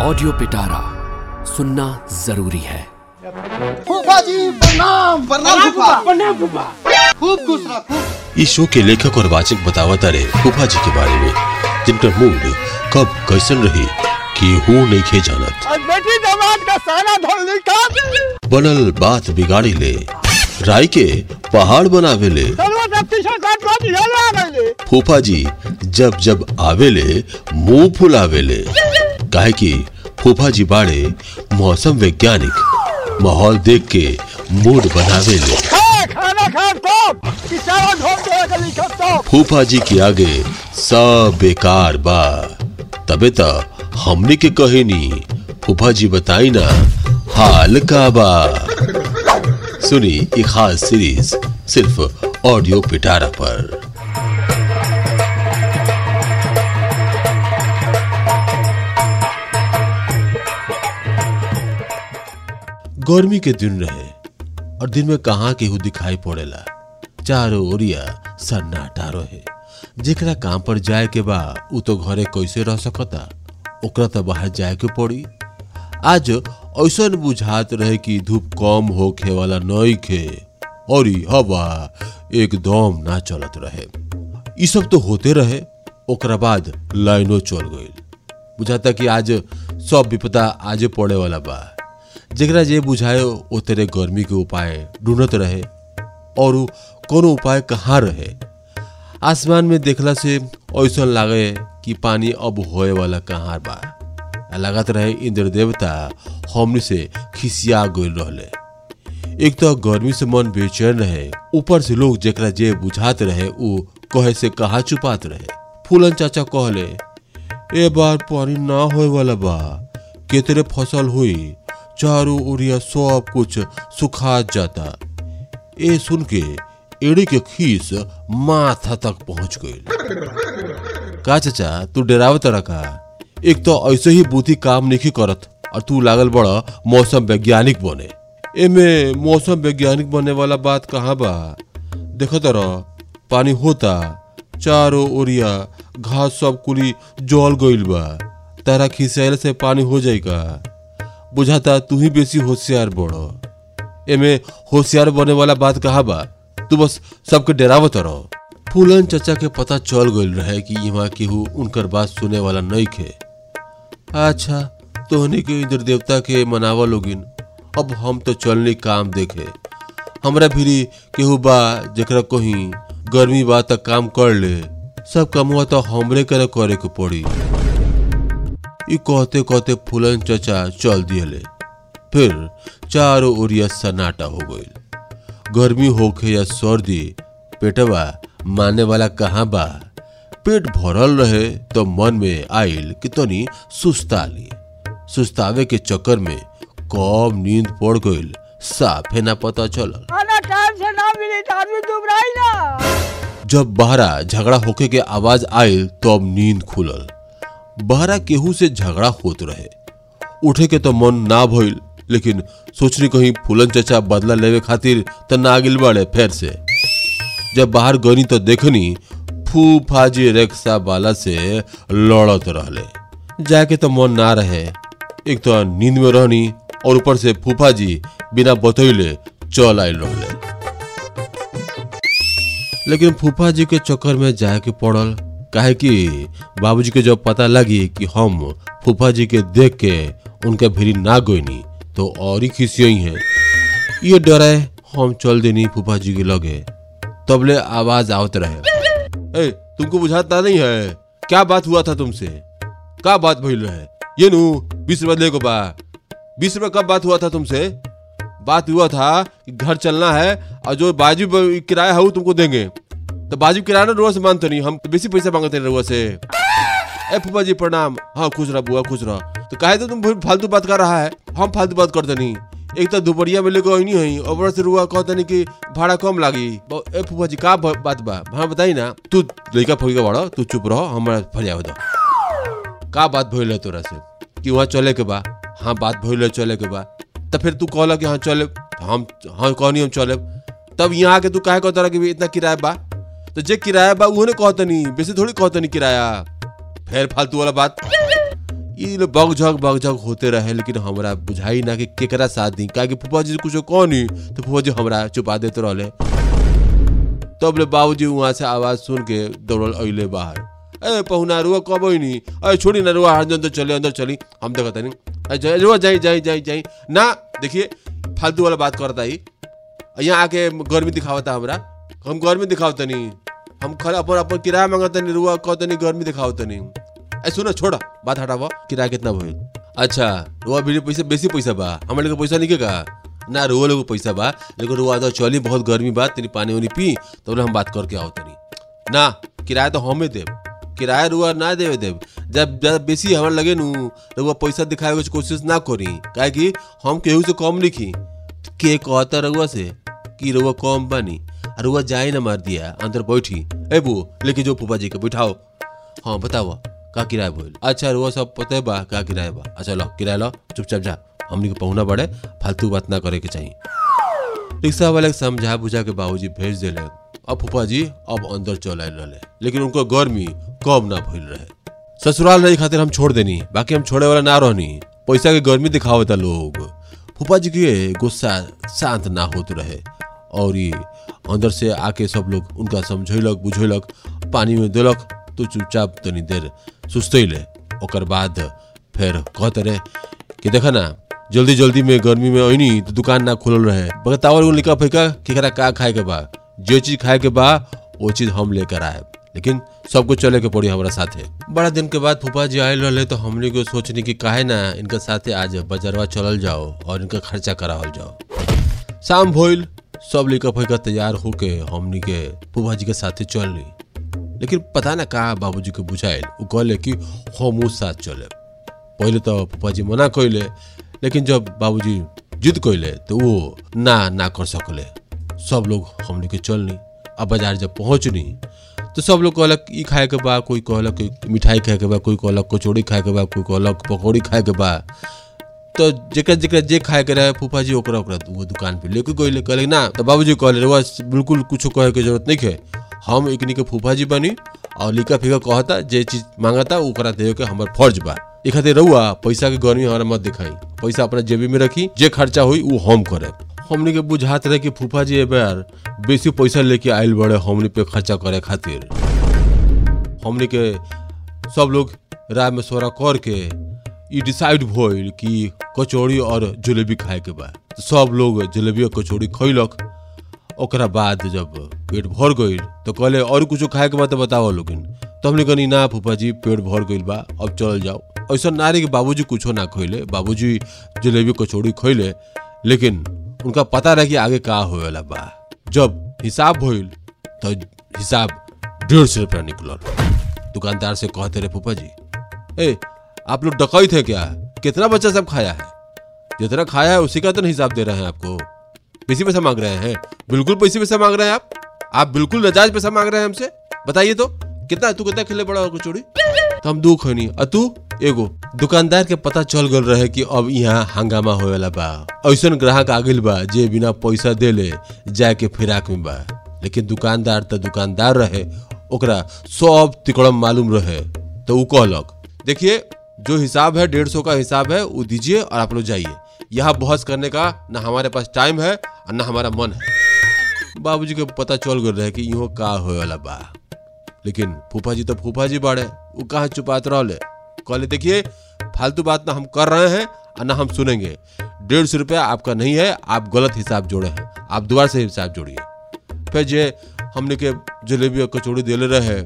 Audio पिटारा सुनना ज़रूरी है। फूफा जी प्रणाम प्रणाम फूफा। खूब खुश रह इस शो के लेखक और वाचक बतावत रहे फूफा जी के बारे में जिनका मूड कब कैसन रही केहू नहीं खे जानत। बेटी दामाद का सारा धोल निकाल बनल बात बिगाड़ी ले राय के पहाड़ बनावे ले। फूफा जी जब जब आवेले मुँह फुलावेले काहे कि फूफा जी बाड़े मौसम वैज्ञानिक माहौल देख के मूड लिखो तो फूफा जी के आगे सब बेकार बा। तबे त हमने के कहेनी फूफा जी बताई ना हाल का बा। सुनी एक खास सीरीज़ सिर्फ़ ऑडियो पिटारा पर। गर्मी के दिन रहे और दिन में कहाँ केहू दिखाई पड़ेला। चारों ओरिया सन्नाटा रहे। जेकरा काम पर जाए के बा, उ तो घरे कैसे रह सकता? ओकरा तो बाहर जाए के पड़ी। आज ऐसा बुझात रहे कि धूप कम होखे वाला नई खे, और हवा एकदम ना चलत रहे। ई सब तो होते रहे, ओकरा बाद लाइनो चल गई बुझाता कि आज सब विपदा आजे पड़े वाला बा। जेकरा जे बुझाए ओ तेरे गर्मी के उपाय ढूंढत रहे और कोनो उपाय कहाँ रहे? आसमान में देखला से ऐसा लागे कि पानी अब होए वाला कहाँ बा। लागत रहे इंद्र देवता हमनी से खिसिया गइल रहले। एक तो गर्मी से मन बेचैन रहे, ऊपर से लोग जेकरा जे बुझात रहे, उ कहे से कहा चुपात रहे। फूलन चाचा कहले, ए बार पानी ना होए वाला बा, केतरे फ़सल हुई चारों ओरिया सब कुछ सुखा जाता। ए सुन के एड़ी के खीस माथा तक पहुँच गई। का चाचा, तू डरावत रखा एक तो ऐसे ही बुद्धि काम नहीं करत, और तू लागल बड़ा मौसम वैज्ञानिक बने। एमे मौसम वैज्ञानिक बने वाला बात कहाँ बा? देखो तर पानी होता, चारों ओरिया घास सब कुली जल गइल बा। तारा खिसैल से पानी हो का? बुझाता, तू ही बेसी होशियार बड़ो एमे होशियार बने वाला बात कहा बा? तू बस सबके डरावत रहो फूलन चचा के पता चल गइल रहे कि यहाँ केहू उनकर बात सुने वाला नहीं खे अच्छा तोहनी के इंद्र देवता के मनावा लोगिन। अब हम तो चलनी काम देखे। हमरा भी केहू बा जरा कहीं गर्मी बा तक काम कर ले। सब कमुआ तो हमरे करे करे के पड़ी। कहते कहते फूलन चचा चल दियले। फिर चारों ओरिया सन्नाटा हो गई गर्मी होखे या सर्दी पेटवा माने वाला कहाँ बा? पेट भरल रहे तो मन में आयल कि तनी सुस्ता ली सुस्तावे के चक्कर में कब नींद पड़ गइल साफे ना पता चलल। मिली तो आदमी दुबराई ना। जब बहरा झगड़ा होके के आवाज़ आयल तब तो नींद खुलल। बहरा केहू से झगड़ा होत रहे। उठे के तो मन ना भइल, लेकिन सोचनी कहीं फूलन चचा बदला लेवे खातिर त ना गिल बाड़े फेर से। जब बाहर गनी तो देखनी, फूफाजी रिक्शा वाला से लड़त रहले। जाके तो मन ना रहे। एक तो नींद में रहनी और ऊपर से फूफा जी बिना बतैले चल आयल रहले। लेकिन फूफा जी के चक्कर में जाए के पड़ल। काहे कि, बाबूजी के जब पता लगी कि हम फूफा जी के देख के उनके भिरी ना गोइनी तो और ही खिसियई है। ये डरे हम चल देनी फूफा जी के लगे। तबले आवाज़ आवत रहे। ए, तुमको बुझाता नहीं है? क्या बात हुआ था तुमसे? क्या बात भइल रहे? ये नु, बीस रुपया को बा। बीस रुपया कब बात हुआ था तुमसे? बात हुआ था कि घर चलना है, और जो बाजू किराया है वो तुमको देंगे। तो बाजू किराया ना रुआ से मानते नहीं हम तो बेसी पैसा मांगते रुआ से। ए फूफा जी प्रणाम। हाँ खुश रहा, बुआ, खुश रहा। तो काहे तो तुम फालतू बात कर रहा है। हम फालतू बात करते नहीं। एक तो दुपहरिया में लेकर नहीं है और से रुआ कहते नहीं कि भाड़ा कम लागी। ए फूफा जी का बात बा? हाँ बताई ना। तू लड़का फड़का बड़ा तू चुप रहो हमारा फरिया दो का बात भइल है तोरा से? कि वहाँ चले के बा? हाँ बात भइल है चले के बा। तब फिर तू कहला कि हाँ चले। हम हाँ कहनी हम चले। तब यहाँ आके तू काहे कहता कि इतना किराया बा? तो जे किराया बा ने कहतनी, बेसी थोड़ी कहतनी किराया। फिर फालतू वाला बात। ई लोग बग झग बग झग होते रहे, लेकिन हमरा बुझाई ना कि केकरा साथ दी काहे कि फूफा जी कुछ कहनी तो फूफा जी हमरा चुपा देते रहले। तब तो ले बाबूजी वहाँ से आवाज़ सुन के दौड़ल अइले बाहर। ए, पहुना रुआ कब नी अरे छोड़ी ना रुआ हर अंदर चले, अंदर चली। हम तनी अरे जाई रुआ जाई जाई जाई जाई ना, देखिए, फालतू वाला बात करता ही यहाँ आके गर्मी दिखावता हमरा। हम गर्मी दिखावतनी। हम खर अपन अपन किराया मांगतनी रुआ कहतनी गर्मी दिखावतनी ए सुनो, छोड़ा, बात हटावा किराया कितना भइल? अच्छा रुआ भी पैसा, बेसी पैसा बा। हमारे लोग पैसा नहीं के? ना रुआ लोग पैसा बा। लेकिन रुआ तो चली, बहुत गर्मी बा तेरी पानी वानी पी तब हम बात करके आओ तनी। ना, किराया तो हमें देब। किराया रुआ ना देवे देब। जब ज़्यादा बेसी हमारे लगे नु, रुआ पैसा दिखाए के कोशिश ना करी। काहे कि, हम केहू से कम लिखी। के कहता रुआ से कि रुआ कम बानी। और रुआ जाए ना मार दिया, अंदर बैठी। ए बू, लेके जो फूफा जी के बैठाओ। हाँ बताओ, का किराया भइल अच्छा रुआ सब पता बा, का किराया बा। अच्छा लो, किराया लो, चुपचाप जा। हमनी के पहुना पड़े, फालतू बात ना करे के चाहिए रिक्शा वाले समझा बुझा के बाबूजी भेज दिले। अब फूफा जी, अब अंदर चल आए रहे लेकिन उनको गर्मी कम ना भइल रहे। ससुराल रही खातिर हम छोड़ देनी, बाकी हम छोड़े वाला ना रहनी। पैसा के गर्मी दिखावता लोग। फूफा जी के गुस्सा शांत ना होते रहे। और ये अंदर से आके सब लोग उनका समझेलक, बुझेलक, पानी में देलक तो चुपचाप तनी देर सुस्तैले ओकर बाद फिर कहते रहे कि देखा ना, जल्दी जल्दी में गर्मी में ऐनी तो दुकान ना खुलल रहे। बतावल को लिखा फेंका केकरा का खाए के बा? जो चीज़ खाए के बा वो चीज़ हम लेकर आए। लेकिन सबको चले के पड़ी हमारा साथे। बड़ा दिन के बाद फूफा जी आयल रहे तो हमने को सोचनी कि काहे ना इनका साथे आज बजरवा चलल जाओ और इनका खर्चा करावल जाओ। शाम भइल सब लिखा फेंका तैयार होके हमनी के फूफा जी के साथे चल ली लेकिन पता ना कहा बाबूजी के बुझाइल। उ कहले कि हम साथ चले। पहले तो फूफा जी मना कैले लेकिन जब बाबूजी जिद कैले तो वो ना ना कर सकले। सब लोग हमने के चलनी अब बाज़ार जब पहुंचनी तो सब लोग कहलक, ई खाए के बा, कोई कहलक मिठाई खाए के बा, कोई कहलक कचौड़ी खाए के बा, कोई कहलक पकौड़ी खाए के बा। तो जेकर जेकर जे खाए के रहे फूफा जी, ओकरा ओकरा वो दुकान पे लेके गइले कहले ना तो बाबूजी कहले रवा बिल्कुल कुछो कहे के ज़रूरत नहीं है। हम एकनी के फूफा जी बनी, और लिखा फिका कहता, जे चीज़ माँगता, ओकरा देवे के हमार फ़र्ज़ बा। ए खातिर रहुआ पैसा के गर्मी हमारा मत दिखाई। पैसा अपना जेबी में रखी, जे खर्चा हुई वो हम करे। हमनी के बुझात रहे कि फूफा जी ए बार बेसी पैसा लेके आयल बड़े हमनी पे खर्चा करे खातिर। हमनी के सब लोग राय में सोरा ई डिसाइड भइल कि कचौड़ी और जलेबी खाए के बा तो सब लोग जलेबी और कचौड़ी खैलक ओकरा बाद जब पेट भर गइल तो कहले, और कुछ खाए के बा तो बताओ तो हमने कहनी ना फूफा जी पेट भर गइल बा, अब चल जाओ। ऐसा नारी के बाबूजी कुछो ना खैले बाबूजी जलेबी कचौड़ी खैले लेकिन उनका पता रहे कि आगे का होएला बा। जब हिसाब भइल तो हिसाब डेढ़ सौ रुपया निकल दुकानदार से कहते रहे फूफा जी ए आप लोग डकैत है क्या? कितना बच्चा सब खाया है? जितना खाया है, उसी का तो हिसाब दे रहे हैं आपको। पैसे पैसा मांग रहे हैं। बिल्कुल पैसे पैसा मांग रहे हैं आप? आप बिल्कुल नजायज पैसा मांग रहे हैं हमसे? बताइए तो कितना, तू कितना खिले बड़ा कचौड़ी तो हम दू खनी और तू, एगो दुकानदार के पता चल गल रहे कि अब यहाँ हंगामा होएला बा। ऐसन ग्राहक आ गइल बा, जे बिना पैसा देले जाए के फिराक में बा। लेकिन दुकानदार तो दुकानदार रहे, ओकरा सब तिकड़म मालूम रहे। तो कहलक, देखिए जो हिसाब है, डेढ़ सौ का हिसाब है, वो दीजिए और आप लोग जाइए। यहाँ बहस करने का ना हमारे पास टाइम है और ना हमारा मन है। बाबूजी के पता चल गल रहे कि इहो का वाला बा। लेकिन फूफा जी तो फूफा जी बाड़े, वो कहाँ चुपात रहले? कहले, देखिए, फालतू बात ना हम कर रहे हैं और ना हम सुनेंगे। डेढ़ सौ रुपया आपका नहीं है, आप गलत हिसाब जोड़े हैं। आप दोबारा से हिसाब जोड़िए। फिर जे हमने के जलेबी और कचौड़ी दिले रहे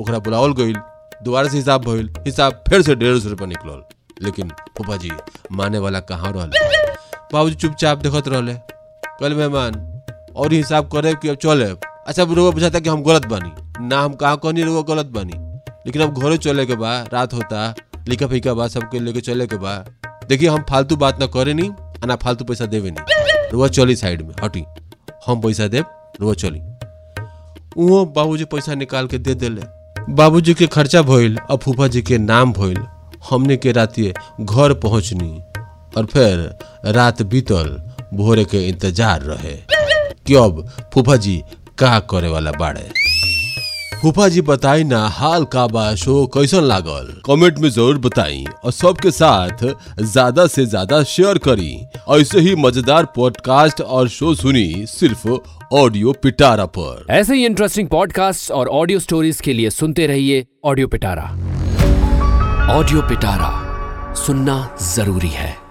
ओकरा बुलावल गइल। दोबारा से हिसाब भइल, हिसाब फिर से डेढ़ सौ रुपया निकलल। लेकिन फूफा जी माने वाला कहाँ रहले? बाबूजी चुपचाप देखत रहले। कल मेहमान, और हिसाब करे कि अब चले अच्छा रुआ बुझाता कि हम गलत बानी। ना, हम कहाँ कहनी रुआ गलत बानी? लेकिन अब घरे चले के बा, रात होता लिखा फीका बा सबके लेके चले के बा। देखिए, हम फालतू बात ना करे नहीं आ ना फालतू पैसा देवे नहीं रुआ चली साइड में, हटी। हम पैसा देव रुआ चली। वो बाबूजी पैसा निकाल के दे देले। बाबूजी के खर्चा भइल और फूफा जी के नाम भइल। हमने के रातिए घर पहुँचनी, और फिर रात बीतल, भोरे के इंतज़ार रहे। कि अब फूफा जी का करे वाला बाड़े? फूफा जी बताई, ना, हाल का बा शो कैसन लागल? कमेंट में ज़रूर बताई और सबके साथ ज़्यादा से ज़्यादा शेयर करी। ऐसे ही मज़ेदार पॉडकास्ट और शो सुनी सिर्फ़ ऑडियो पिटारा पर। ऐसे ही इंटरेस्टिंग पॉडकास्ट और ऑडियो स्टोरीज के लिए सुनते रहिए ऑडियो पिटारा। ऑडियो पिटारा सुनना ज़रूरी है।